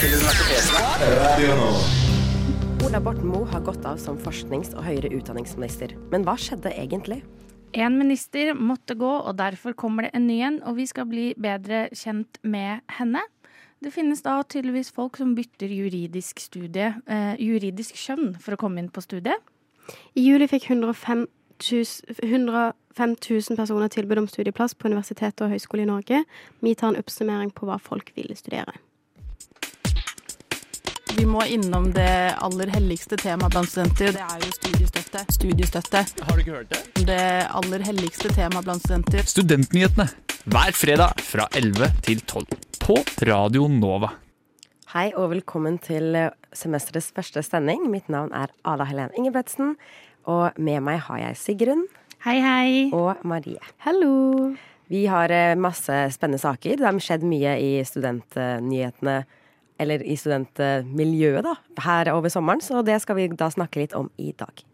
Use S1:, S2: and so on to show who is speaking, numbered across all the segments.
S1: til universitetene.
S2: Ola Borten Moe har gått av som forsknings- og høyere utdanningsminister. Men hva skjedde egentlig?
S3: En minister måtte gå, og derfor kommer det en ny en, og vi skal bli bedre kjent med henne. Det finnes da tydeligvis folk som bytter juridisk studie, eh, juridisk kjønn for å komme inn på studiet.
S4: I juli fikk 105 000, 105 000 personer tilbud om studieplass på universitet og høyskole i Norge. Vi tar en oppsummering på hva folk ville studere.
S5: Vi må innom det aller helligste temaet blant studenter. Det er jo studiestøtte. Studiestøtte.
S1: Har du ikke hørt det?
S5: Det aller helligste temaet blant studenter.
S6: Studentnyhetene hver fredag fra 11 til 12 på Radio Nova.
S2: Hei og velkommen til eh, semesterets første sending. Mitt navn er Ada Helen Ingebretsen. Og med meg har jeg Sigrun
S3: Hei, hei.
S2: og Marie.
S4: Hallo!
S2: Vi har eh, masse spennende saker. Det har skjedd mye i studentnyhetene, eller i studentmiljøet, da, her over sommeren. Så det skal vi da snakke litt om i dag.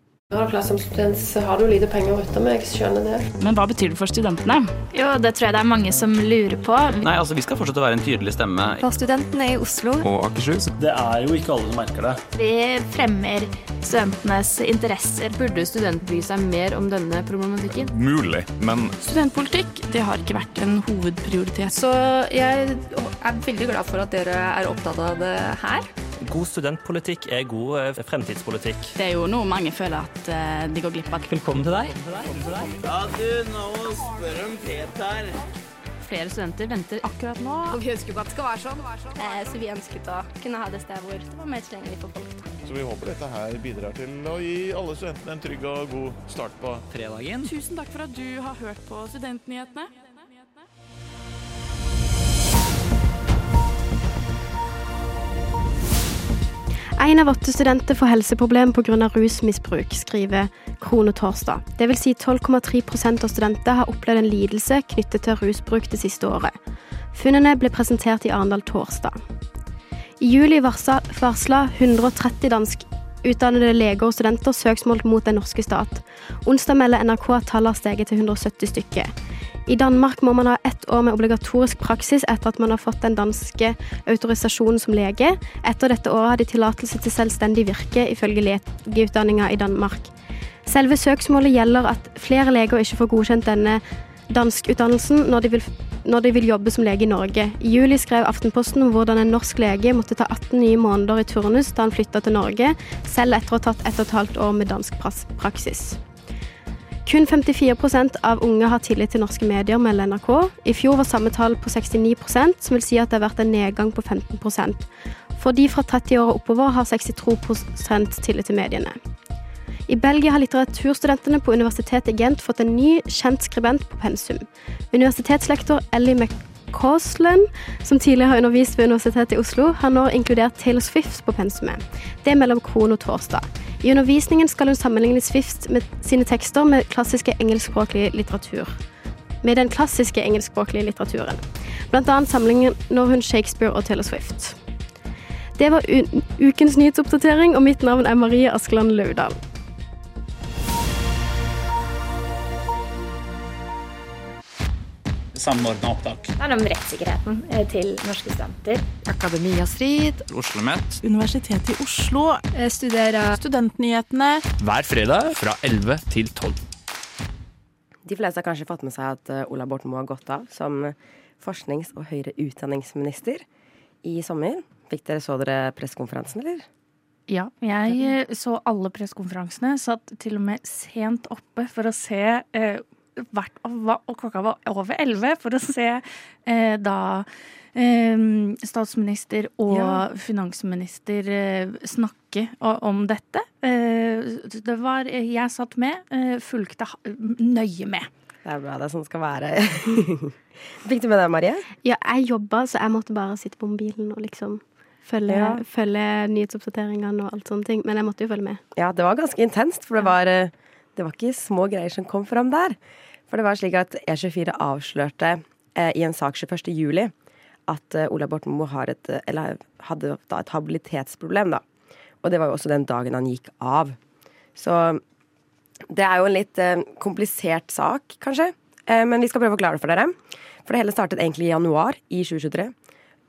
S7: Som student, har du lite penger å rutte med. Jeg skjønner det.
S5: Men hva betyr det for studentene?
S8: Jo, det tror jeg det er mange som lurer på.
S9: Nei, altså Vi skal fortsette å være en tydelig stemme.
S8: For studentene i Oslo.
S9: Og Akershus.
S10: Det er jo ikke alle som merker det.
S8: Vi fremmer studentenes interesser.
S7: Burde studenter bry seg mer om denne problematikken?
S6: Mulig, men
S5: Studentpolitikk det har ikke vært en hovedprioritet.
S7: Så jeg er veldig glad for at dere er opptatt av det her.
S10: God studentpolitikk er god eh, fremtidspolitikk.
S5: Det er jo noe mange føler at eh, de går glipp av.
S10: Velkommen til deg.
S1: Ja, du, nå spør om Peter.
S7: Flere studenter venter akkurat nå.
S8: Og vi ønsker jo at det skal være sånn. Eh, så vi ønsket å kunne ha det stedet hvor det var mer tilgjengelig for folk.
S11: Så vi håper dette her bidrar til å gi alle studentene en trygg og god start på
S9: Fredagen.
S5: Tusen takk for at du har hørt på Studentnyhetene.
S4: Én av åtte studenter får helseproblemer pga. rusmisbruk, skriver Krono torsdag. Vil si 12,3% av studenter har opplevd en lidelse knyttet til rusbruk det siste året. Funnene ble presentert i Arendal torsdag. I juli varsla varsla 130 danskutdannede leger og studenter søksmål mot den norske stat. Onsdag melder NRK at tallet har steget til 170 stykker. I Danmark må man ha ett år med obligatorisk praksis etter at man har fått den danske autorisasjonen som lege. Etter dette året har de tillatelse til selvstendig virke, ifølge legeutdanninga i Danmark. Selve søksmålet gjelder at flere leger ikke får godkjent denne danskutdannelsen når de når de vil jobbe som lege i Norge. I juli skrev Aftenposten om hvordan en norsk lege måtte ta 18 nye måneder i turnus da han flytta til Norge, selv etter å ha tatt ett og et halvt år med dansk praksis. Kun 54% av unge har tillit til norske medier, melder NRK. I fjor var samme tall på 69% som vil si at det har vært en nedgang på 15% For de fra 30 år og oppover har 62% tillit til mediene. I Belgia har litteraturstudentene på universitetet i Gent fått en ny, kjent skribent på pensum. Universitetslektor Ellie McCausland, som tidligere har undervist ved Universitetet i Oslo, har nå inkludert Taylor Swift på pensumet. Det er mellom krono torsdag. I undervisningen skal hun sammenligne Swift med sine tekster med klassiske engelskspråklige litteratur. Med den klassiske engelskspråklige litteraturen. Blant annet sammenligner hun Shakespeare og Taylor Swift. Det var ukens nyhetsoppdatering, og mitt navn er Marie Askeland Laudal.
S9: Samordna opptak.
S8: Det er om rettssikkerheten eh, til norske studenter.
S5: Akademia Strid,
S9: Oslo OsloMet.
S5: Universitetet i Oslo,
S8: Eh, Studerer
S5: Studentnyhetene.
S6: Hver fredag fra 11 til 12.
S2: De fleste har kanskje fått med seg at eh, Ola Borten Moe har gått av som forsknings- og høyere utdanningsminister i sommer. Fikk dere så dere pressekonferansen, eller?
S3: Ja, jeg så alle pressekonferansene. Satt til og med sent oppe for å se eh, hva- Og klokka var over elleve for å se eh, da eh, statsminister og
S2: Ja.
S3: finansminister eh, snakke om dette. Eh, det var Jeg satt med, eh, fulgte nøye med.
S2: Det er bra, det er sånn det skal være. Fikk du med deg, Marie?
S4: Ja, jeg jobba, så jeg måtte bare sitte på mobilen og liksom følge,
S2: Ja.
S4: følge nyhetsoppdateringene og alt sånne ting. Men jeg måtte jo følge med.
S2: Ja, det var ganske intenst, for det var, eh, det var ikke små greier som kom fram der. For det var slik at E24 avslørte eh, i en sak 21. juli at eh, Ola Borten Moe eh, hadde da et habilitetsproblem, da. Og det var jo også den dagen han gikk av. Så det er jo en litt eh, komplisert sak, kanskje. Eh, men vi skal prøve å forklare det for dere. For det hele startet egentlig i januar i 2023.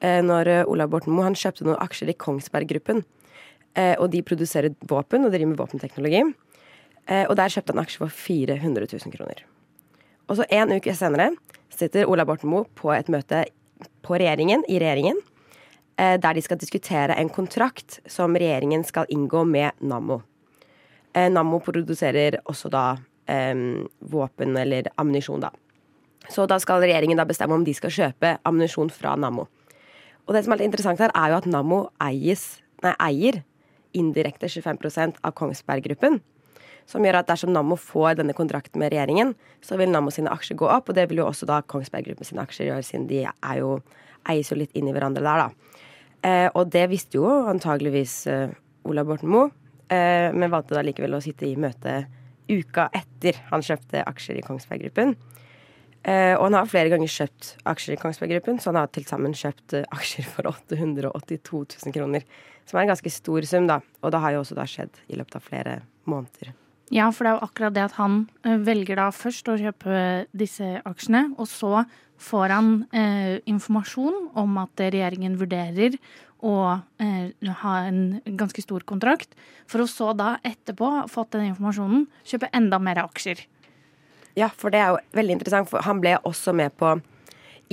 S2: eh, når Ola Borten Moe kjøpte noen aksjer i Kongsberg Gruppen. Og de produserer våpen og driver med våpenteknologi. Eh, og der kjøpte han aksjer for 400 000 kroner. Og så en uke senere sitter Ola Borten Moe på et møte på regjeringen, i regjeringen, eh, der de skal diskutere en kontrakt som regjeringen skal inngå med Nammo. Eh, Nammo produserer også da eh, våpen eller ammunisjon, da. Så da skal regjeringen da bestemme om de skal kjøpe ammunisjon fra Nammo. Og det som er litt interessant her, er jo at Nammo eier indirekte 25% av Kongsberg Gruppen. Som gjør at dersom Nammo får denne kontrakten med regjeringen, så vil Nammo sine aksjer gå opp, og det vil jo også da Kongsberg Gruppen sine aksjer gjøre, siden de er jo, eies jo litt inn i hverandre der, da. Eh, og det visste jo antageligvis eh, Ola Borten Moe, eh, men valgte da likevel å sitte i møte uka etter han kjøpte aksjer i Kongsberg Gruppen. Eh, og han har flere ganger kjøpt aksjer i Kongsberg Gruppen, så han har til sammen kjøpt eh, aksjer for 882 000 kroner. Som er en ganske stor sum, da. Og det har jo også da skjedd i løpet av flere måneder.
S3: Ja, for det er jo akkurat det at han eh, velger da først å kjøpe disse aksjene, og så får han eh, informasjon om at regjeringen vurderer å eh, ha en ganske stor kontrakt, for å så da etterpå, fått den informasjonen, kjøpe enda mer aksjer.
S2: Ja, for det er jo veldig interessant, for han ble også med på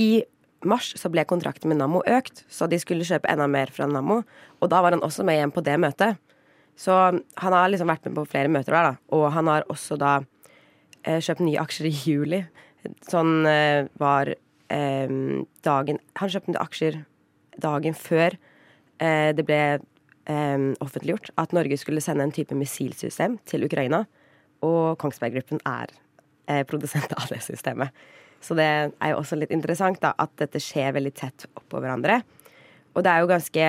S2: I mars så ble kontrakten med Nammo økt, så de skulle kjøpe enda mer fra Nammo. Og da var han også med igjen på det møtet. Så han har liksom vært med på flere møter der, da. Og han har også da eh, kjøpt nye aksjer i juli. Sånn eh, var eh, dagen Han kjøpte aksjer dagen før eh, det ble eh, offentliggjort at Norge skulle sende en type missilsystem til Ukraina. Og Kongsberg Gruppen er eh, produsent av det systemet. Så det er jo også litt interessant da, at dette skjer veldig tett oppå hverandre. Og det er jo ganske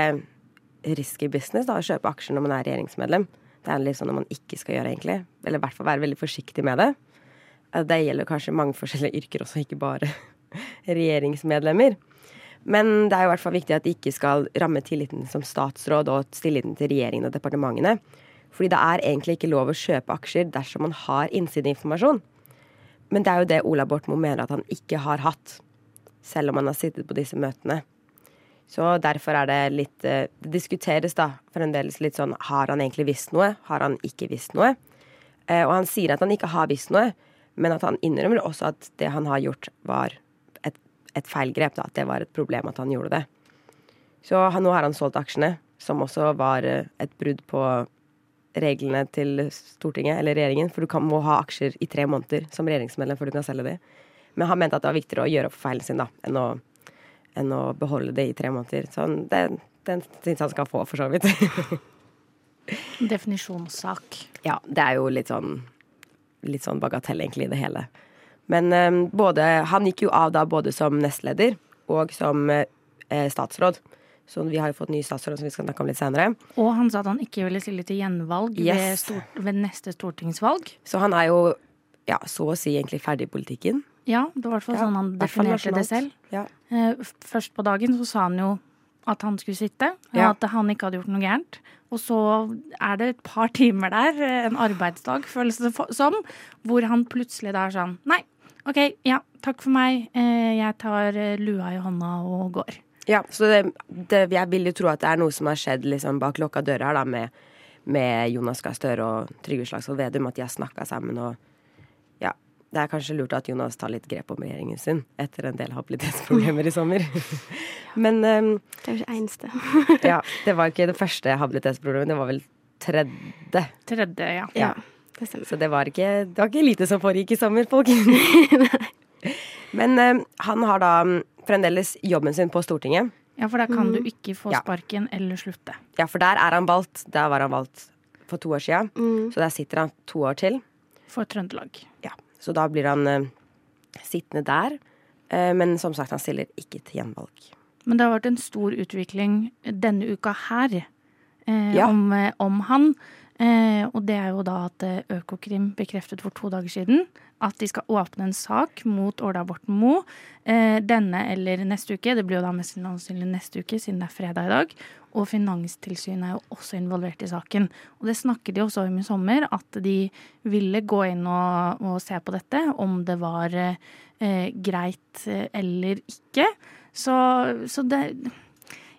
S2: risky business da, å kjøpe aksjer når man er regjeringsmedlem. Det er litt sånn når man ikke skal gjøre, egentlig. Eller i hvert fall være veldig forsiktig med det. Det gjelder kanskje mange forskjellige yrker også, ikke bare regjeringsmedlemmer. Men det er jo i hvert fall viktig at de ikke skal ramme tilliten som statsråd og tilliten til regjeringen og departementene. Fordi det er egentlig ikke lov å kjøpe aksjer dersom man har innsideinformasjon. Men det er jo det Ola Bortmo mener at han ikke har hatt, selv om han har sittet på disse møtene. Så derfor er det litt eh, Det diskuteres da fremdeles litt sånn Har han egentlig visst noe? Har han ikke visst noe? Eh, og han sier at han ikke har visst noe, men at han innrømmer også at det han har gjort, var et, et feilgrep. Da, at det var et problem at han gjorde det. Så han, nå har han solgt aksjene, som også var eh, et brudd på reglene til Stortinget eller regjeringen. For du kan, må ha aksjer i tre måneder som regjeringsmedlem før du kan selge de. Men han mente at det var viktigere å gjøre opp for feilen sin da, enn å, enn å beholde det i tre måneder. Så den, den syns han skal få, for så vidt.
S3: Definisjonssak.
S2: Ja, det er jo litt sånn litt sånn bagatell, egentlig, i det hele. Men um, både Han gikk jo av da både som nestleder og som uh, statsråd. Så vi har jo fått ny statsråd som vi skal snakke om litt senere.
S3: Og han sa at han ikke ville stille til gjenvalg
S2: Yes.
S3: ved, ved neste stortingsvalg.
S2: Så han er jo ja, så å si egentlig ferdig i politikken.
S3: Ja, det var i hvert fall sånn han definerte det selv.
S2: Ja.
S3: Eh, Først på dagen så sa han jo at han skulle sitte,
S2: Ja.
S3: at han ikke hadde gjort noe gærent. Og så er det et par timer der, eh, en arbeidsdag føles det som, hvor han plutselig da er sånn Nei, OK, ja, takk for meg. Eh, Jeg tar lua i hånda og går.
S2: Ja, så det, det, jeg vil jo tro at det er noe som har skjedd liksom bak lukka dører her, da, med, med Jonas Gahr Støre og Trygve Slagsvold Vedum, at de har snakka sammen og. Det er kanskje lurt at Jonas tar litt grep om regjeringen sin etter en del habilitetsproblemer i sommer. Men um,
S4: Det er jo ikke eneste.
S2: ja, det var ikke det første habilitetsproblemet, det var vel tredje.
S3: Tredje, ja.
S2: Ja.
S4: Det stemmer.
S2: Så det var ikke, det var ikke lite som foregikk i sommer, folk. Men um, han har da um, fremdeles jobben sin på Stortinget.
S3: Ja, for da kan du
S4: Mm.
S3: ikke få
S2: Ja.
S3: sparken eller slutte.
S2: Ja, for der er han valgt. Der var han valgt for to år siden.
S4: Mm.
S2: Så der sitter han to år til.
S3: For Trøndelag.
S2: Så da blir han eh, sittende der. Eh, men som sagt, han stiller ikke til gjenvalg.
S3: Men det har vært en stor utvikling denne uka her eh,
S2: Ja.
S3: om, eh, om han. Eh, og det er jo da at eh, Økokrim bekreftet for to dager siden at de skal åpne en sak mot Ola Borten Moe eh, denne eller neste uke. Det blir jo da mest sannsynlig neste uke, siden det er fredag i dag. Og Finanstilsynet er jo også involvert i saken. Og det snakket de også om i sommer, at de ville gå inn og, og se på dette, om det var eh, greit eh, eller ikke. Så, så det,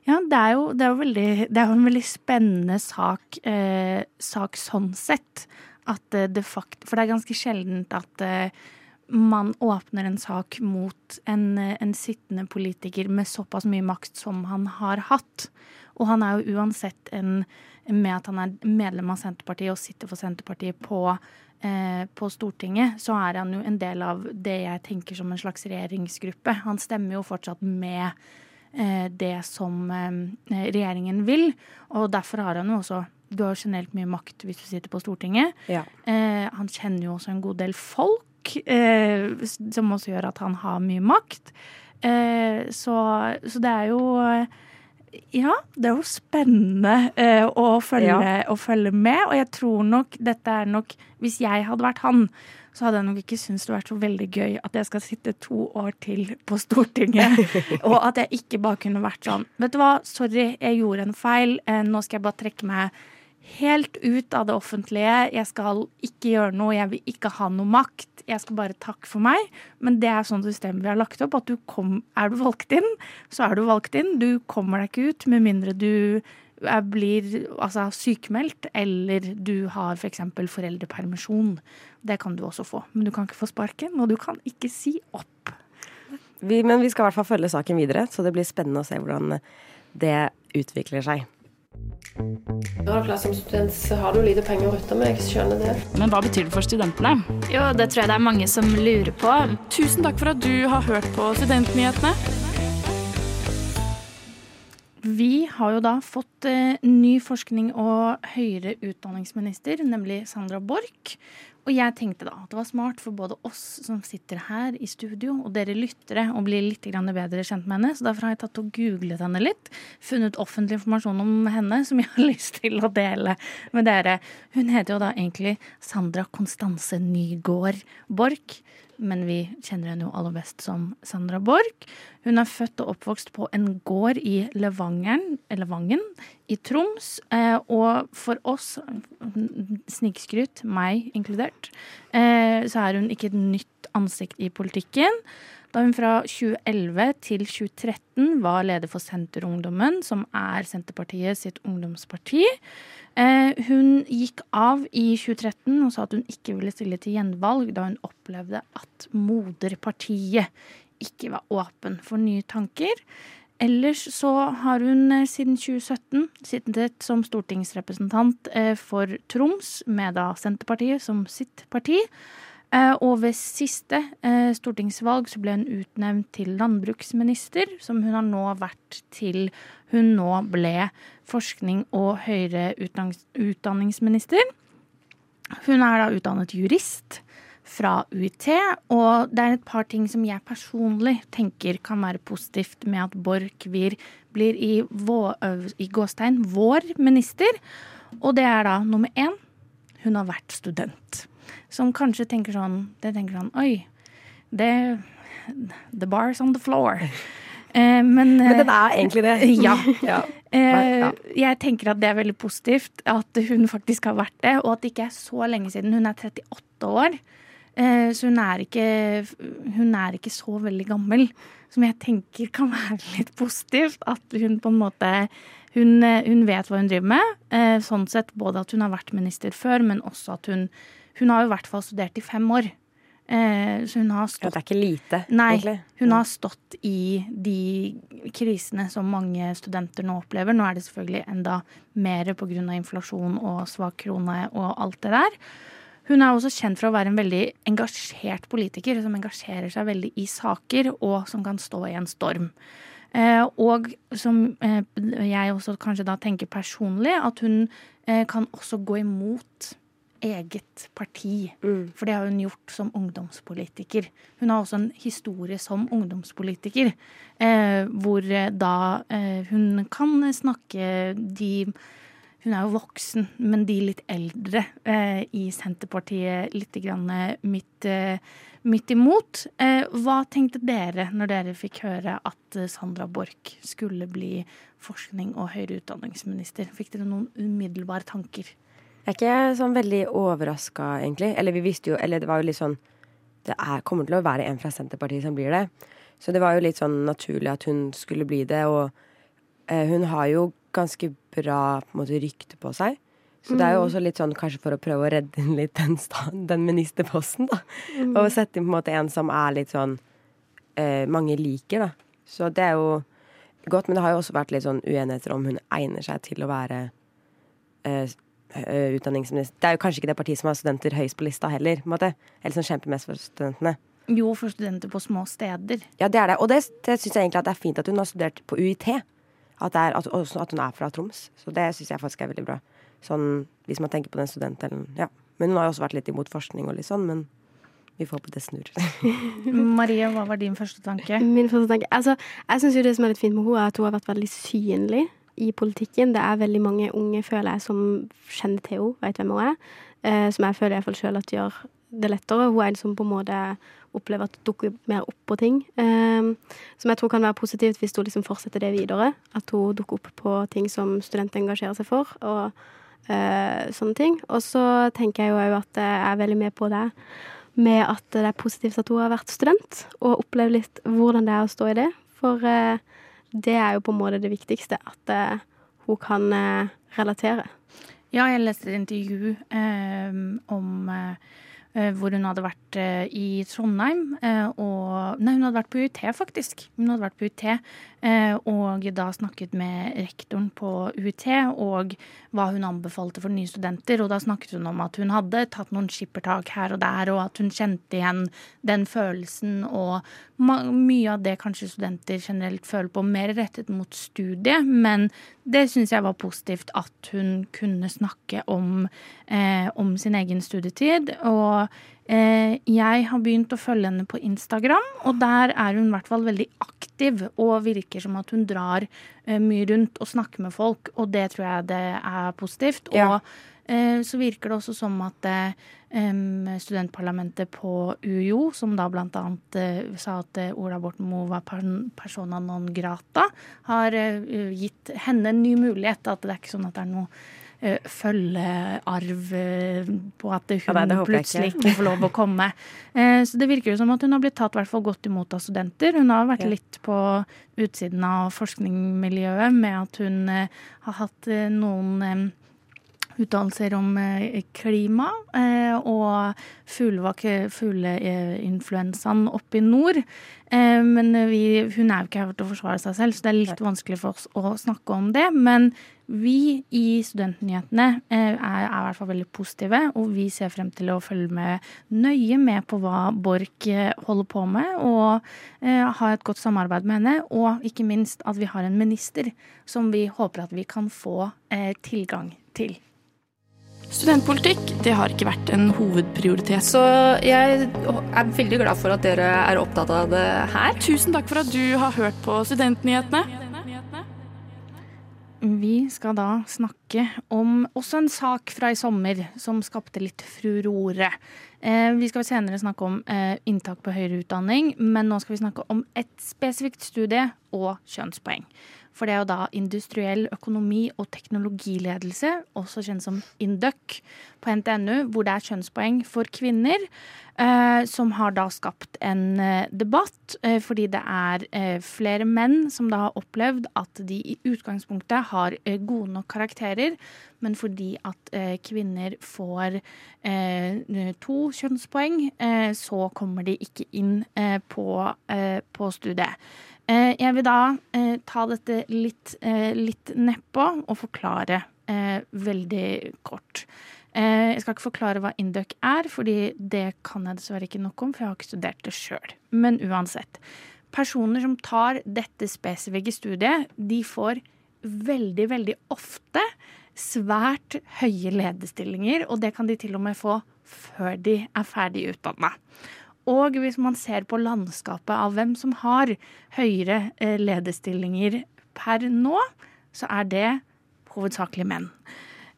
S3: Ja, det er jo, det er veldig, det er en veldig spennende sak, eh, sak sånn sett. At eh, det fakt, for det er ganske sjeldent at eh, man åpner en sak mot en, eh, en sittende politiker med såpass mye makt som han har hatt. Og han er jo uansett en Med at han er medlem av Senterpartiet og sitter for Senterpartiet på, eh, på Stortinget, så er han jo en del av det jeg tenker som en slags regjeringsgruppe. Han stemmer jo fortsatt med eh, det som eh, regjeringen vil, og derfor har han jo også du har generelt mye makt hvis du sitter på Stortinget.
S2: Ja.
S3: Eh, han kjenner jo også en god del folk, eh, som også gjør at han har mye makt. Eh, så, så det er jo Ja, det er jo spennende eh, å, følge,
S2: Ja.
S3: å følge med. Og jeg tror nok dette er nok Hvis jeg hadde vært han, så hadde jeg nok ikke syntes det vært så veldig gøy at jeg skal sitte to år til på Stortinget. og at jeg ikke bare kunne vært sånn Vet du hva, sorry, jeg gjorde en feil. Eh, nå skal jeg bare trekke meg helt ut av det offentlige. Jeg skal ikke gjøre noe, jeg vil ikke ha noe makt. Jeg skal bare takke for meg. Men det er sånn system vi har lagt opp, at du kom, er du valgt inn, så er du valgt inn. Du kommer deg ikke ut med mindre du blir altså, sykemeldt, eller du har f.eks. For foreldrepermisjon. Det kan du også få. Men du kan ikke få sparken, og du kan ikke si opp.
S2: Vi, men vi skal i hvert fall følge saken videre, så det blir spennende å se hvordan det utvikler seg.
S12: Når du som student så har du lite penger å rutte med, jeg skjønner det.
S5: Men hva betyr det for studentene?
S8: Jo, det tror jeg det er mange som lurer på.
S5: Tusen takk for at du har hørt på Studentnyhetene.
S3: Vi har jo da fått eh, ny forskning og høyere utdanningsminister, nemlig Sandra Borch. Og jeg tenkte da at det var smart for både oss som sitter her i studio, og dere lyttere, å bli litt bedre kjent med henne. Så derfor har jeg tatt og googlet henne litt. Funnet offentlig informasjon om henne som jeg har lyst til å dele med dere. Hun heter jo da egentlig Sandra Konstanse Nygård Borch. Men vi kjenner henne jo aller best som Sandra Borch. Hun er født og oppvokst på en gård i Levangen i Troms. Eh, og for oss, snikskryt, meg inkludert, eh, så er hun ikke et nytt ansikt i politikken. Da hun fra 2011 til 2013 var leder for Senterungdommen, som er Senterpartiet sitt ungdomsparti. Eh, hun gikk av i 2013 og sa at hun ikke ville stille til gjenvalg da hun opplevde at moderpartiet ikke var åpen for nye tanker. Ellers så har hun eh, siden 2017 sittet som stortingsrepresentant eh, for Troms, med da Senterpartiet som sitt parti. Eh, Og ved siste eh, stortingsvalg så ble hun utnevnt til landbruksminister, som hun har nå vært til hun nå ble forskning- og høyere utdanningsminister. Hun er da utdannet jurist fra UiT, og det er et par ting som jeg personlig tenker kan være positivt med at Borch blir, i, vår, i gåstein vår minister. Og det er da nummer én hun har vært student. Som kanskje tenker sånn Det tenker sånn Oi, det The bar's on the floor. Eh, men,
S2: Men den er egentlig det.
S3: Ja.
S2: Ja.
S3: Eh. Jeg tenker at det er veldig positivt at hun faktisk har vært det, og at det ikke er så lenge siden. Hun er 38 år, eh, så hun er ikke, hun er ikke så veldig gammel. Som jeg tenker kan være litt positivt. At hun på en måte Hun, eh, hun vet hva hun driver med. Eh, Sånn sett både at hun har vært minister før, men også at hun Hun har i hvert fall studert i fem år. Eh, Så hun har
S2: Ja,
S3: stått
S2: det er ikke lite,
S3: Nei,
S2: egentlig.
S3: hun har stått i de krisene som mange studenter nå opplever. Nå er det selvfølgelig enda mer pga. inflasjon og svak krone og alt det der. Hun er også kjent for å være en veldig engasjert politiker, som engasjerer seg veldig i saker, og som kan stå i en storm. Eh, og som eh, jeg også kanskje da tenker personlig, at hun eh, kan også gå imot eget parti. For det har hun gjort som ungdomspolitiker. Hun har også en historie som ungdomspolitiker, eh, hvor eh, da eh, hun kan snakke de Hun er jo voksen, men de litt eldre eh, i Senterpartiet litt grann eh, midt, eh, midt imot. Eh, hva tenkte dere når dere fikk høre at Sandra Borch skulle bli forskning- og høyere utdanningsminister? Fikk dere noen umiddelbare tanker?
S2: Jeg er ikke sånn veldig overraska, egentlig. Eller vi visste jo Eller det var jo litt sånn Det er, kommer til å være en fra Senterpartiet som blir det. Så det var jo litt sånn naturlig at hun skulle bli det. Og eh, hun har jo ganske bra på en måte, rykte på seg. Så det er jo
S4: Mm.
S2: også litt sånn kanskje for å prøve å redde inn litt den, stand, den ministerposten, da.
S4: Mm.
S2: Og sette inn på en måte en som er litt sånn eh, mange liker, da. Så det er jo godt, men det har jo også vært litt sånn uenigheter om hun egner seg til å være eh, eh, utdanningsminister. Det er jo kanskje ikke det partiet som har studenter høyest på lista heller, på en måte. Eller som kjemper mest for studentene.
S3: Jo, for studenter på små steder.
S2: Ja, det er det. Og det, det syns jeg egentlig at det er fint at hun har studert på UiT. At, det er, at, også at hun er fra Troms. Så det syns jeg faktisk er veldig bra. Sånn, hvis man tenker på den studentdelen. Ja. Men hun har jo også vært litt imot forskning og litt sånn, men vi får håpe det snur.
S3: Marie, hva var din første tanke?
S4: Min første tanke Altså, jeg syns jo det som er litt fint med henne, er at hun har vært veldig synlig i politikken. Det er veldig mange unge, føler jeg, som kjenner til henne, vet hvem hun er. Eh, som jeg føler iallfall sjøl at gjør det lettere. Hun er en som på en måte opplever at det dukker mer opp på ting. Eh, som jeg tror kan være positivt hvis hun liksom fortsetter det videre. At hun dukker opp på ting som studenter engasjerer seg for. og eh, sånne ting. Og så tenker jeg jo at jeg er veldig med på det med at det er positivt at hun har vært student, og opplevd litt hvordan det er å stå i det. For eh, det er jo på en måte det viktigste, at eh, hun kan eh, relatere.
S3: Ja, jeg leste et intervju eh, om eh, hvor hun hadde vært eh, i Trondheim. eh, og Nei, hun hadde vært på UiT, faktisk. Hun hadde vært på UiT, eh, og da snakket med rektoren på UiT og hva hun anbefalte for nye studenter. Og da snakket hun om at hun hadde tatt noen skippertak her og der, og at hun kjente igjen den følelsen og mye av det kanskje studenter generelt føler på, mer rettet mot studiet. Men det syns jeg var positivt at hun kunne snakke om, eh, om sin egen studietid. Og eh, jeg har begynt å følge henne på Instagram, og der er hun i hvert fall veldig aktiv og virker som at hun drar eh, mye rundt og snakker med folk, og det tror jeg det er positivt.
S2: Ja.
S3: Og eh, så virker det også som at eh, studentparlamentet på UiO, som da annet eh, sa at eh, Ola Borten Moe var persona non grata, har eh, gitt henne en ny mulighet. At det er ikke sånn at det er noe eh, følgearv arv på at hun
S2: Ja,
S3: plutselig
S2: ikke.
S3: får lov å komme. Eh, så det virker jo som at hun har blitt tatt hvert fall godt imot av studenter. Hun har vært
S2: Ja.
S3: litt på utsiden av forskningsmiljøet med at hun eh, har hatt eh, noen eh, uttalelser om eh, klima eh, og fugleinfluensaen oppe i nord. Eh, men vi, hun er jo ikke her til å forsvare seg selv, så det er litt vanskelig for oss å snakke om det. Men vi i Studentnyhetene eh, er, er i hvert fall veldig positive, og vi ser frem til å følge med nøye med på hva Borch eh, holder på med, og eh, ha et godt samarbeid med henne. Og ikke minst at vi har en minister som vi håper at vi kan få eh, tilgang til.
S5: Studentpolitikk det har ikke vært en hovedprioritet.
S7: Så jeg er veldig glad for at dere er opptatt av det her.
S5: Tusen takk for at du har hørt på Studentnyhetene.
S3: Vi skal da snakke om også en sak fra i sommer som skapte litt furore. Eh, vi skal senere snakke om eh, inntak på høyere utdanning, men nå skal vi snakke om et spesifikt studie og kjønnspoeng. For det er jo da industriell økonomi og teknologiledelse, også kjent som INDUC, på NTNU, hvor det er kjønnspoeng for kvinner, eh, som har da skapt en eh, debatt, eh, fordi det er eh, flere menn som da har opplevd at de i utgangspunktet har eh, gode nok karakterer, men fordi at kvinner får to kjønnspoeng, så kommer de ikke inn på, på studiet. Eh, jeg vil da eh, ta dette litt, eh, litt nedpå og forklare veldig kort. Jeg skal ikke forklare hva Induc er, fordi det kan jeg dessverre ikke nok om, for jeg har ikke studert det sjøl. Men uansett. Personer som tar dette spesifikke studiet, de får veldig, veldig ofte svært høye lederstillinger, og det kan de til og med få før de er ferdig utdanna. Og hvis man ser på landskapet av hvem som har høyere eh, lederstillinger per nå, så er det hovedsakelig menn.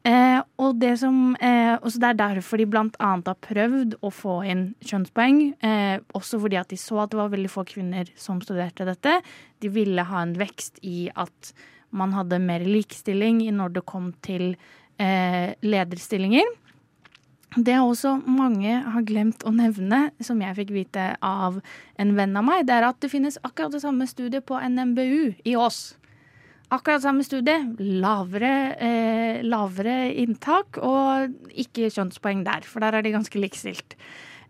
S3: Eh, og det, som, eh, også det er derfor de bl.a. har prøvd å få inn kjønnspoeng. Eh, også fordi at de så at det var veldig få kvinner som studerte dette. De ville ha en vekst i at man hadde mer likestilling når det kom til eh, lederstillinger. Det også mange har glemt å nevne, som jeg fikk vite av en venn av meg, det er at det finnes akkurat det samme studiet på NMBU i Ås. akkurat samme studie, lavere, eh, lavere inntak og ikke kjønnspoeng der, for der er de ganske likestilt.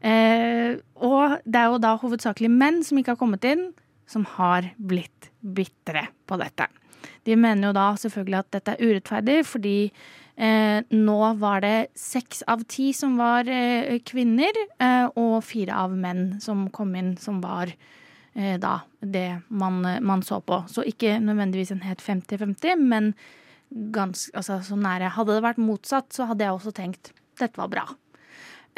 S3: Eh, og det er jo da hovedsakelig menn som ikke har kommet inn, som har blitt bitre på dette. De mener jo da selvfølgelig at dette er urettferdig, fordi eh, nå var det seks av ti som var eh, kvinner, eh, og fire av menn som kom inn som var eh, da det man, man, så på. Så ikke nødvendigvis en helt 50-50, men ganske, altså, så nære. Hadde det vært motsatt, så hadde jeg også tenkt dette var bra.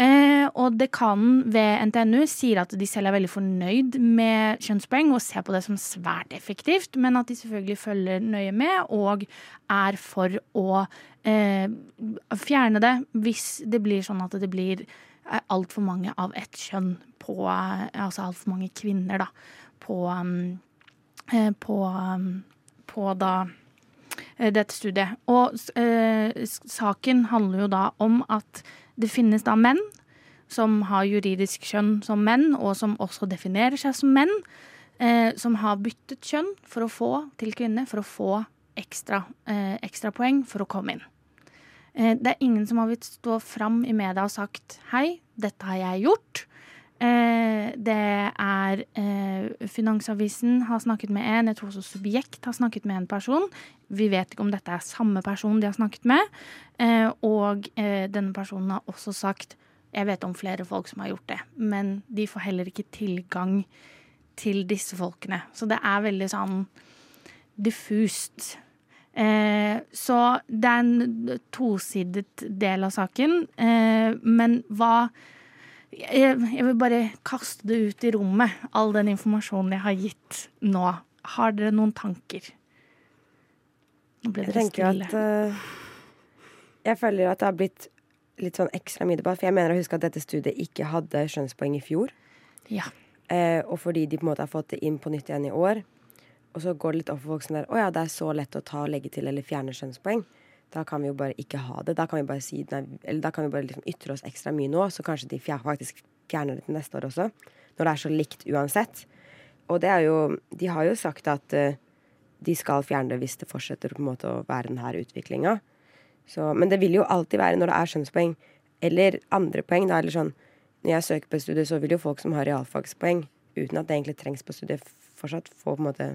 S3: Eh, og dekanen ved NTNU sier at de selv er veldig fornøyd med kjønnspoeng og ser på det som svært effektivt, men at de selvfølgelig følger nøye med og er for å eh, fjerne det hvis det blir sånn at det blir eh, altfor mange av ett kjønn på Altså altfor mange kvinner, da, på, um, på, um, på da eh, dette studiet. Og eh, saken handler jo da om at det finnes da menn som har juridisk kjønn som menn, og som også definerer seg som menn, eh, som har byttet kjønn for å få til kvinne, for å få ekstra, eh, ekstra poeng for å komme inn. Eh, det er ingen som har villet stå fram i media og sagt 'hei, dette har jeg gjort'. Eh, det er eh, Finansavisen har snakket med en, jeg tror også Subjekt har snakket med en person. Vi vet ikke om dette er samme person de har snakket med. Eh, og denne personen har også sagt jeg vet om flere folk som har gjort det, men de får heller ikke tilgang til disse folkene. Så det er veldig sånn diffust. Eh, så det er en tosidet del av saken. Eh, men hva jeg, jeg, vil bare kaste det ut i rommet, all den informasjonen jeg har gitt nå. Har dere noen tanker?
S2: Nå ble dere stille. At, uh, jeg føler at det har blitt litt sånn ekstra mye debatt. For jeg mener å huske at dette studiet ikke hadde skjønnspoeng i fjor.
S3: Ja.
S2: Uh, og fordi de på en måte har fått det inn på nytt igjen i år. Og så går det litt opp for folk sånn der Å ja, det er så lett å ta og legge til eller fjerne skjønnspoeng. Da kan vi jo bare ikke ha det. Da kan vi bare si nei, kan vi bare liksom ytre oss ekstra mye nå, så kanskje de faktisk fjerner det til neste år også. Når det er så likt uansett. Og det er jo De har jo sagt at uh, de skal fjerne det hvis det fortsetter på en måte å være denne utviklinga. Men det vil jo alltid være når det er skjønnspoeng eller andre poeng. Da, eller sånn, når jeg søker på studiet, så vil jo folk som har realfagspoeng, uten at det egentlig trengs på studiet, fortsatt få på en måte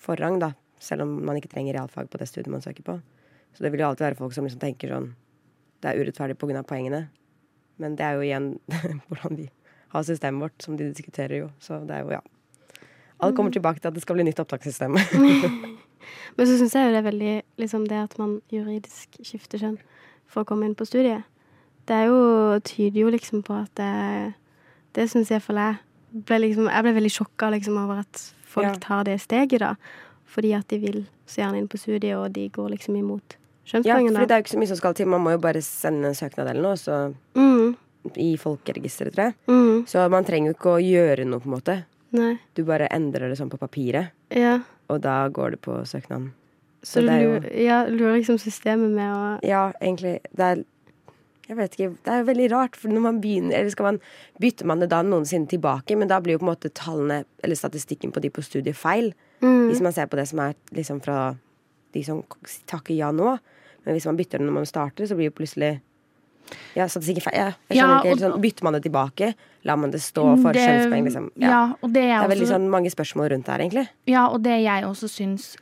S2: forrang, da. Selv om man ikke trenger realfag på det studiet man søker på. Så det vil jo alltid være folk som liksom tenker sånn Det er urettferdig pga. poengene. Men det er jo igjen hvordan vi har systemet vårt, som de diskuterer jo. Så det er jo, ja. Alt kommer mm. tilbake til at det skal bli nytt opptakssystem.
S4: Men så syns jeg jo det er veldig liksom det at man juridisk skifter kjønn for å komme inn på studiet. Det er jo, tyder jo liksom på at det Det syns jeg for jeg ble liksom Jeg ble veldig sjokka liksom over at folk ja. tar det steget, da. Fordi at de vil så gjerne inn på studiet, og de går liksom imot
S2: Ja, for det er jo ikke så mye som skal til. Man må jo bare sende en søknad eller noe, så mm. I folkeregisteret, tror jeg. Mm. Så man trenger jo ikke å gjøre noe, på en måte.
S4: Nei.
S2: Du bare endrer det sånn på papiret,
S4: ja.
S2: og da går det på søknaden.
S4: Så, så du lurer, ja, lurer liksom systemet med å
S2: Ja, egentlig. Det er jeg vet ikke, Det er jo veldig rart, for når man begynner Eller skal man bytter man det da noensinne tilbake, men da blir jo på en måte tallene eller statistikken på de på studiet feil. Mm. Hvis man ser på det som er liksom fra de som takker ja nå. Men hvis man bytter det når man starter, så blir jo plutselig ja, statistikken feil. Ja, ja, helt sånn, Bytter man det tilbake? Lar man det stå for det, kjønnspoeng? Liksom?
S3: Ja. ja. og det er,
S2: det er veldig sånn mange spørsmål rundt det her, egentlig.
S3: Ja, og det jeg også syns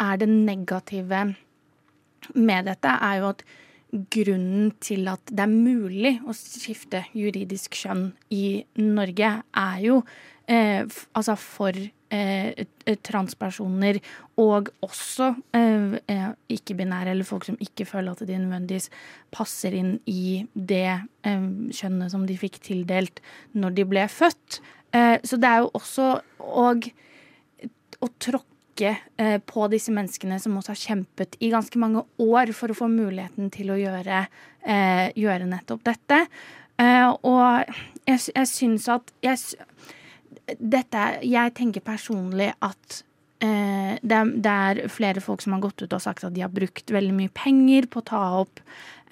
S3: er det negative med dette, er jo at grunnen til at det er mulig å skifte juridisk kjønn i Norge, er jo eh, altså for transpersoner og også eh, eh, ikke-binære eller folk som ikke føler at de nødvendigvis passer inn i det eh, kjønnet som de fikk tildelt når de ble født. Eh, så det er jo også og, å tråkke eh, på disse menneskene som også har kjempet i ganske mange år for å få muligheten til å gjøre, gjøre nettopp dette. og jeg, jeg syns at jeg, dette Jeg tenker personlig at eh, det, er, det, er, flere folk som har gått ut og sagt at de har brukt veldig mye penger på å ta opp,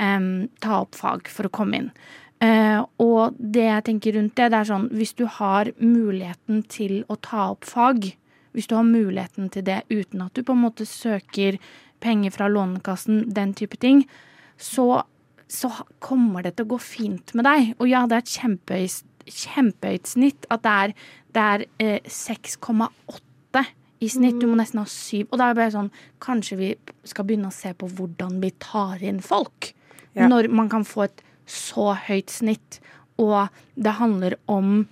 S3: eh, ta opp fag for å komme inn. Eh, og det jeg tenker rundt det, det er sånn hvis du har muligheten til å ta opp fag hvis du har muligheten til det uten at du på en måte søker penger fra Lånekassen, den type ting, så, så kommer det til å gå fint med deg. Og ja, det er et kjempehøyt, snitt. At det er, er eh, 6,8 i snitt. Du må nesten ha 7. Og da er det bare sånn Kanskje vi skal begynne å se på hvordan vi tar inn folk.
S2: Ja.
S3: Når man kan få et så høyt snitt. Og det handler om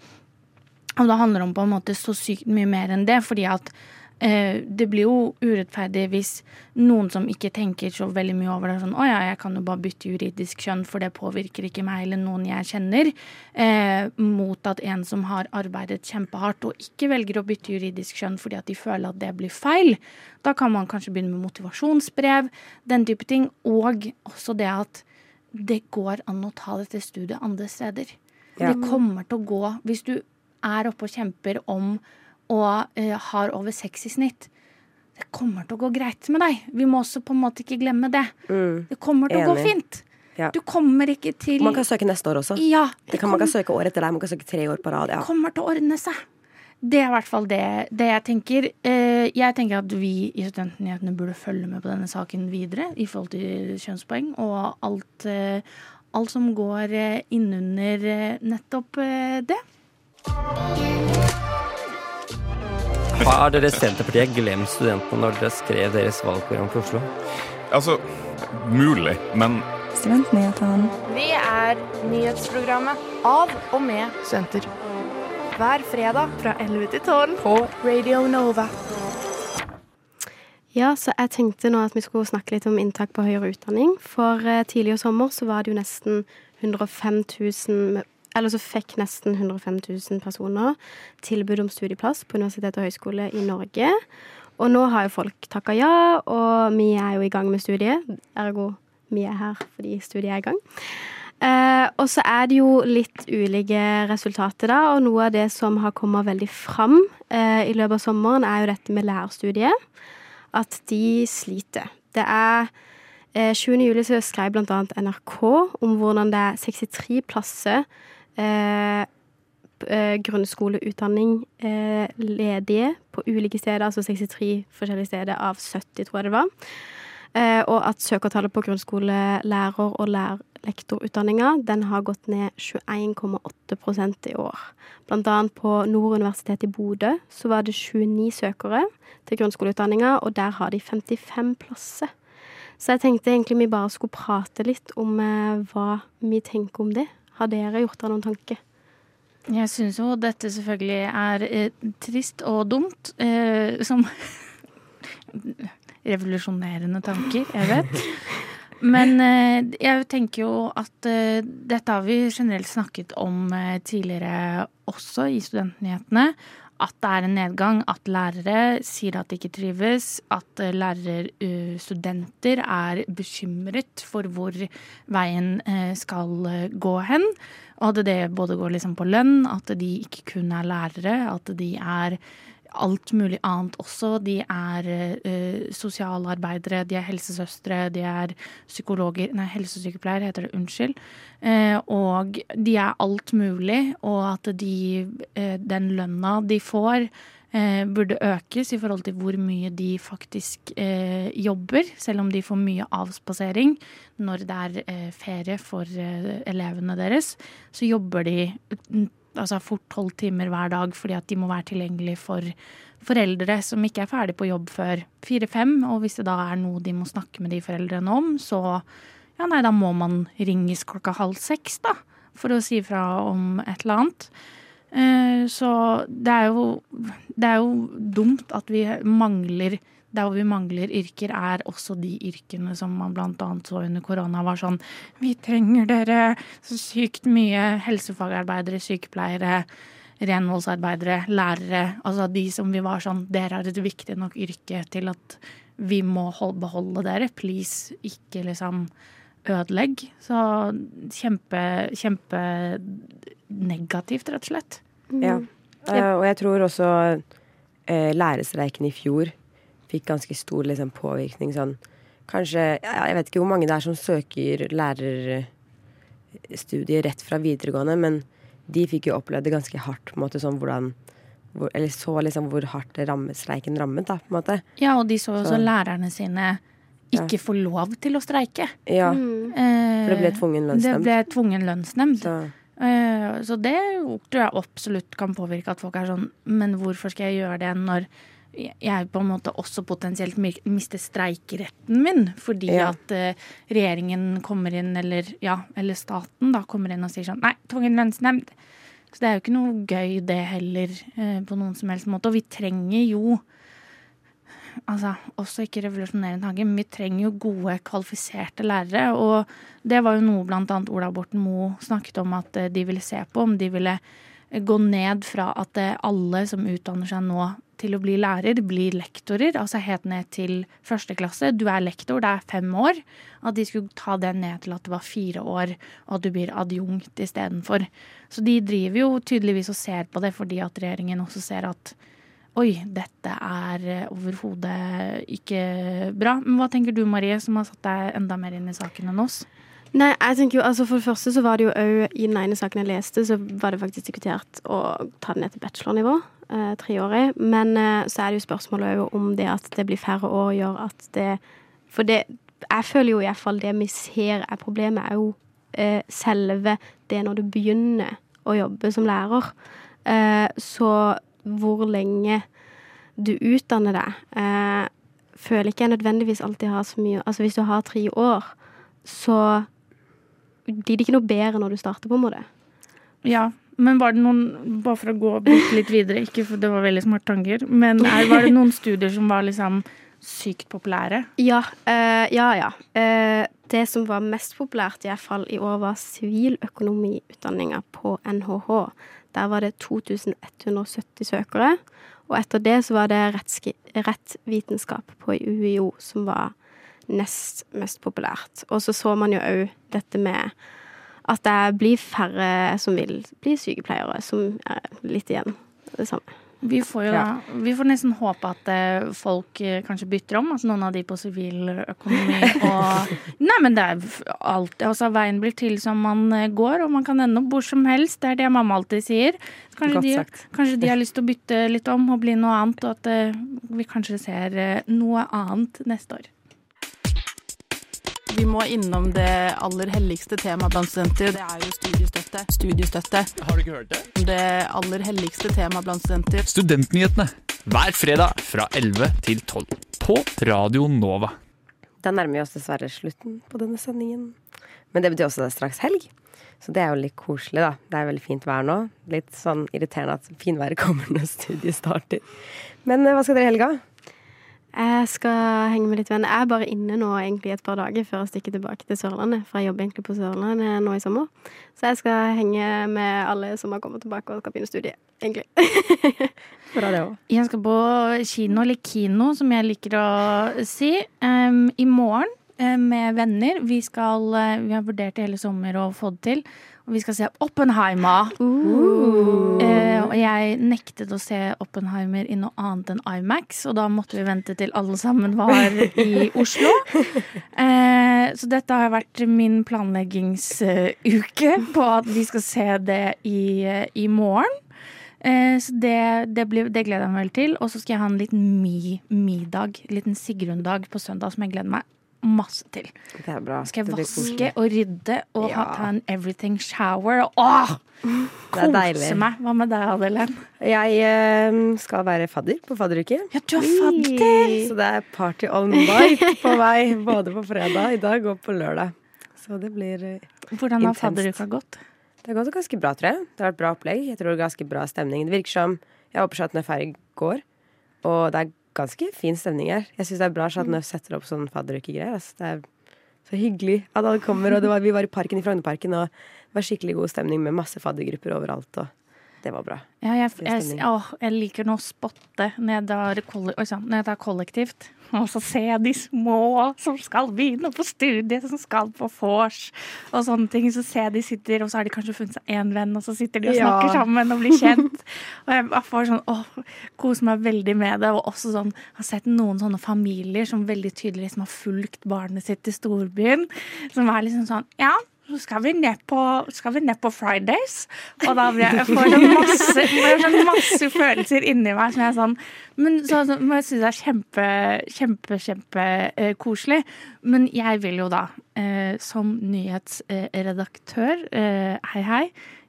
S3: Og det handler om på en måte så sykt mye mer enn det. Fordi at det blir jo urettferdig hvis noen som ikke tenker så veldig mye over det, sånn å ja, jeg kan jo bare bytte juridisk kjønn, for det påvirker ikke meg eller noen jeg kjenner, eh, mot at en som har arbeidet kjempehardt og ikke velger å bytte juridisk kjønn fordi at de føler at det blir feil. Da kan man kanskje begynne med motivasjonsbrev, den type ting. Og også det at det går an å ta dette studiet andre steder.
S2: Ja.
S3: Det kommer til å gå Hvis du er oppe og kjemper om og eh, har over seks i snitt, det kommer til å gå greit med deg. Vi må også på en måte ikke glemme det. Det kommer til å gå fint.
S2: Ja.
S3: Du kommer ikke til
S2: Man kan søke neste år også.
S3: Ja,
S2: det kan, man kan søke år etter deg. Man kan søke tre år på rad. Ja.
S3: kommer til å ordne seg. Det er i hvert fall det, det jeg tenker. Eh, jeg tenker at vi i Studentnyhetene burde følge med på denne saken videre i forhold til kjønnspoeng og alt, eh, alt som går innunder nettopp det.
S10: Har dere Senterpartiet glemt studentene når dere skrev deres valgprogram for Oslo?
S13: Altså, mulig, men
S14: Studentnyhetene.
S15: Vi er nyhetsprogrammet av og med studenter. Hver fredag fra 11 til 12 på Radio Nova.
S4: Ja, så jeg tenkte nå at vi skulle snakke litt om inntak på høyere utdanning. For eh, tidligere i sommer så var det jo nesten 105 000 Eller så fikk nesten 105 000 personer tilbud om studieplass på universitet og høyskole i Norge. Og nå har jo folk takka ja, og vi er jo i gang med studiet. Ergo vi er her fordi studiet er i gang. Eh, og så er det jo litt ulike resultater, da. Og noe av det som har kommet veldig fram eh, i løpet av sommeren, er jo dette med lærerstudiet. At de sliter. Det er eh, 20. juli så skrev annet NRK om hvordan det er 63 plasser eh, eh, grunnskoleutdanning eh, ledige på ulike steder, altså 63 forskjellige steder av 70, tror jeg det var. Eh, og at søkertallet på grunnskolelærer- og lærlektorutdanninga den har gått ned 21,8% i år. Blant annet på Nord universitet i Bodø så var det 29 søkere til grunnskoleutdanninga, og der har de 55 plasser. Så jeg tenkte egentlig vi bare skulle prate litt om eh, hva vi tenker om det. Har dere gjort dere noen tanker?
S3: Jeg syns jo dette selvfølgelig er eh, trist og dumt. Eh, som revolusjonerende tanker, jeg vet. Men eh, jeg tenker jo at eh, dette har vi generelt snakket om eh, tidligere også i studentnyhetene. At det er en nedgang, at lærere sier at de ikke trives. At eh, lærerstudenter er bekymret for hvor veien eh, skal eh, gå hen. Og at det både går liksom på lønn, at de ikke kun er lærere, at de er alt mulig annet også. De er uh, sosialarbeidere, de er helsesøstre, de er psykologer Nei, helsesykepleiere heter det, unnskyld. Uh, og de er alt mulig, og at de, uh, den lønna de får, burde økes i forhold til hvor mye de faktisk jobber, selv om de får mye avspasering når det er ferie for elevene deres. Så jobber de altså fort tolv timer hver dag fordi at de må være tilgjengelig for foreldre som ikke er ferdig på jobb før fire-fem. Og hvis det da er noe de må snakke med de foreldrene om, så ja, nei, da må man ringes klokka halv seks, da. For å si fra om et eller annet. Eh, Så det er jo Det er jo dumt at vi mangler der hvor vi mangler yrker, er også de yrkene som man bl.a. så under korona var sånn Vi trenger dere så sykt mye. Helsefagarbeidere, sykepleiere, renholdsarbeidere, lærere. Altså de som vi var sånn Dere har et viktig nok yrke til at vi må beholde dere. Please, ikke liksom ødelegg. Så kjempe, kjempe negativt, rett og slett.
S2: Ja. Eh, og jeg tror også eh, lærerstreiken i fjor fikk ganske stor liksom, påvirkning sånn Kanskje ja, Jeg vet ikke hvor mange det er som søker lærerstudiet rett fra videregående, men de fikk jo opplevd det ganske hardt på en måte sånn hvordan, hvor, Eller så liksom hvor hardt streiken rammet, da, på en måte.
S3: Ja, og de så også
S2: Så-
S3: lærerne sine ikke få lov til å streike.
S2: Ja.
S4: Mm.
S3: Eh,
S2: For det ble tvungen lønnsnemnd.
S3: Det ble tvungen lønnsnemnd.
S2: Så,
S3: Eh, Så det tror jeg absolutt kan påvirke at folk er sånn Men hvorfor skal jeg gjøre det når jeg på en måte også potensielt mi- mister streikeretten min fordi
S2: Ja.
S3: at uh, regjeringen kommer inn, eller ja, eller staten da kommer inn og sier sånn Nei, tvungen lønnsnemnd. Så det er jo ikke noe gøy det heller, uh, på noen som helst måte. Og vi trenger jo altså, også ikke revolusjonerende tanke, men vi trenger jo gode, kvalifiserte lærere. Og det var jo noe annet Ola Borten Moe snakket om at eh, de ville se på. Om de ville gå ned fra at alle som utdanner seg nå til å bli lærer, blir lektorer. Altså helt ned til første klasse. Du er lektor, det er fem år. At de skulle ta det ned til at det var fire år, og at du blir adjunkt istedenfor. Så de driver jo tydeligvis og ser på det fordi at regjeringen også ser at Oi, dette er eh, overhodet ikke bra. Men hva tenker du Marie, som har satt deg enda mer inn i saken enn oss?
S4: Nei, jeg tenker jo, altså For det første så var det jo òg i den ene saken jeg leste, så var det faktisk diskutert å ta det ned til bachelornivå. Eh, treårig. Men eh, så er det jo spørsmålet òg om det at det blir færre år, gjør at det For det Jeg føler jo iallfall det vi ser er problemet, er jo eh, selve det når du begynner å jobbe som lærer. Eh, så hvor lenge du utdanner deg, eh, føler ikke jeg nødvendigvis alltid har så mye Altså hvis du har tre år, så blir det ikke noe bedre når du starter, på en måte.
S3: Ja, men var det noen Bare for å gå litt videre, ikke for det var veldig smarte tanker, men er, var det noen studier som var liksom sykt populære?
S4: Ja, eh, ja. ja. Uh, det som var mest populært, i hvert fall i år, var siviløkonomiutdanninga på NHH. Der var det 2170 søkere. Og etter det så var det rettsvitenskap på UiO som var nest mest populært. Og så så man jo òg dette med at det blir færre som vil bli sykepleiere, som er litt igjen det samme.
S3: Vi får jo
S4: Ja.
S3: vi får nesten håpe at eh, folk eh, kanskje bytter om, altså noen av de på siviløkonomi og Nei, men det er alt Altså, veien blir til som man eh, går, og man kan ende opp hvor som helst. Det er det mamma alltid sier. Kanskje, de, kanskje de har lyst til å bytte litt om og bli noe annet, og at vi kanskje ser noe annet neste år.
S5: Vi må innom det aller helligste temaet blant studenter. Det er jo studiestøtte. Studiestøtte.
S9: Har du ikke hørt det?
S5: Det aller helligste temaet blant studenter.
S6: Studentnyhetene hver fredag fra 11 til 12 på Radio Nova.
S2: Da nærmer vi oss dessverre slutten på denne sendingen. Men det betyr også at det er straks helg. Så det er jo litt koselig, da. Det er veldig fint vær nå. Litt sånn irriterende at finværet kommer når studiet starter. Men eh, hva skal dere i helga?
S4: Jeg skal henge med litt venner. Jeg er bare inne nå egentlig et par dager før jeg stikker tilbake til Sørlandet. For jeg jobber egentlig på Sørlandet nå i sommer. Så jeg skal henge med alle som har kommet tilbake og skal begynne studiet, egentlig.
S2: Bra det òg.
S3: Jeg skal på kino, eller kino, som jeg liker å si, um, i morgen eh, med venner. Vi, skal, eh, vi har vurdert i hele sommer å få det til. Og vi skal se Oppenheimer. Eh, og jeg nektet å se Oppenheimer i noe annet enn Imax, og da måtte vi vente til alle sammen var i Oslo. Eh, så dette har vært min planleggingsuke på at vi skal se det i, i morgen. Eh, Så det, det, blir, det gleder jeg meg vel til. Og så skal jeg ha en liten mi-middag, en liten Sigrun-dag på søndag som jeg gleder meg masse til.
S2: Det er bra.
S3: Skal jeg vaske og rydde og
S2: Ja.
S3: ta en everything shower. Åh! Kose meg. Hva med deg, Adelen?
S2: Jeg uh, skal være fadder på fadderuke.
S3: Ja, du er fadder!
S2: Så det er party all night på vei, både på fredag i dag og på lørdag. Så det blir eh,
S3: Hvordan har
S2: intenst.
S3: fadderuka gått?
S2: Det har gått ganske bra, tror jeg. Det har vært bra opplegg. Jeg tror det er ganske bra stemning. Det virker som Jeg håper at den er ferdig i går, og det er ganske fin stemning her. Jeg syns det er bra at Nøff setter opp sånn fadderukegreier. Altså. Det er så hyggelig at alle kommer. Og det var, vi var i parken i Frognerparken, og det var skikkelig god stemning med masse faddergrupper overalt. Og det var bra.
S3: Ja, jeg,
S2: er
S3: jeg, å, jeg liker nå å spotte når det jeg drar kollektivt. Og så ser jeg de små som skal begynne på studiet, som skal på vors og sånne ting. Så ser jeg de sitter, og så har de kanskje funnet seg én venn, og så sitter de og
S2: Ja.
S3: snakker sammen og blir kjent. og jeg bare får sånn åh, koser meg veldig med det. Og også sånn, har sett noen sånne familier som veldig tydelig liksom har fulgt barnet sitt til storbyen. Som er liksom sånn Ja, så skal vi ned på, skal vi ned på Fridays. Og da blir jeg, får jeg masse, sånn masse følelser inni meg som jeg er sånn Men så, så, jeg syns det er kjempe, kjempe, kjempekoselig. eh. Men jeg vil jo da, eh, som nyhetsredaktør, eh, hei, hei,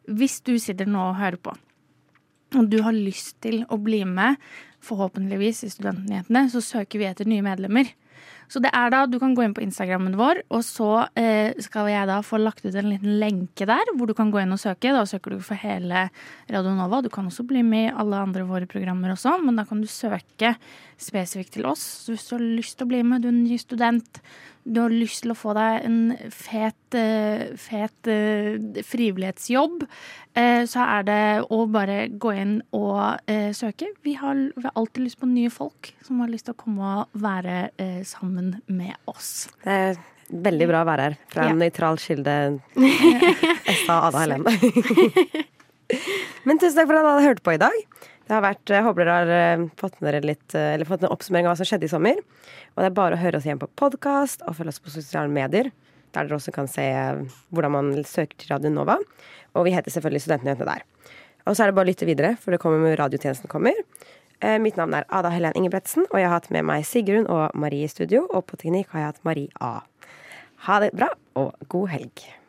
S3: hvis du sitter nå og hører på, og du har lyst til å bli med, forhåpentligvis i Studentnyhetene, så søker vi etter nye medlemmer. Så det er da, Du kan gå inn på Instagrammen vår, og så eh, skal jeg da få lagt ut en liten lenke der, hvor du kan gå inn og søke. Da søker du for hele Radio Nova. Du kan også bli med i alle andre våre programmer også, men da kan du søke spesifikt til oss. Så hvis du har lyst til å bli med, du er en ny student, du har lyst til å få deg en fet, eh, fet eh, frivillighetsjobb, eh, så er det å bare gå inn og søke. Vi har, vi har alltid lyst på nye folk som har lyst til å komme og være sammen med oss.
S2: Det er veldig bra å være her. Fra en
S3: Ja.
S2: nøytral kilde. Esta Ada Helene. Men tusen takk for at dere hørte på i dag. Det har vært, jeg håper dere har eh, fått, med dere litt, eh, eller fått en oppsummering av hva som skjedde i sommer. Og det er bare å høre oss igjen på podkast og følge oss på sosiale medier. Der dere også kan se eh, hvordan man søker til Radio Nova. Og vi heter selvfølgelig Studentnyhetene der. Og så er det bare å lytte videre, for det kommer med radiotjenesten kommer. Eh, Mitt navn er Ada Helen Ingebretsen, og jeg har hatt med meg Sigrun og Marie i studio. Og på teknikk har jeg hatt Marie A. Ha det bra, og god helg.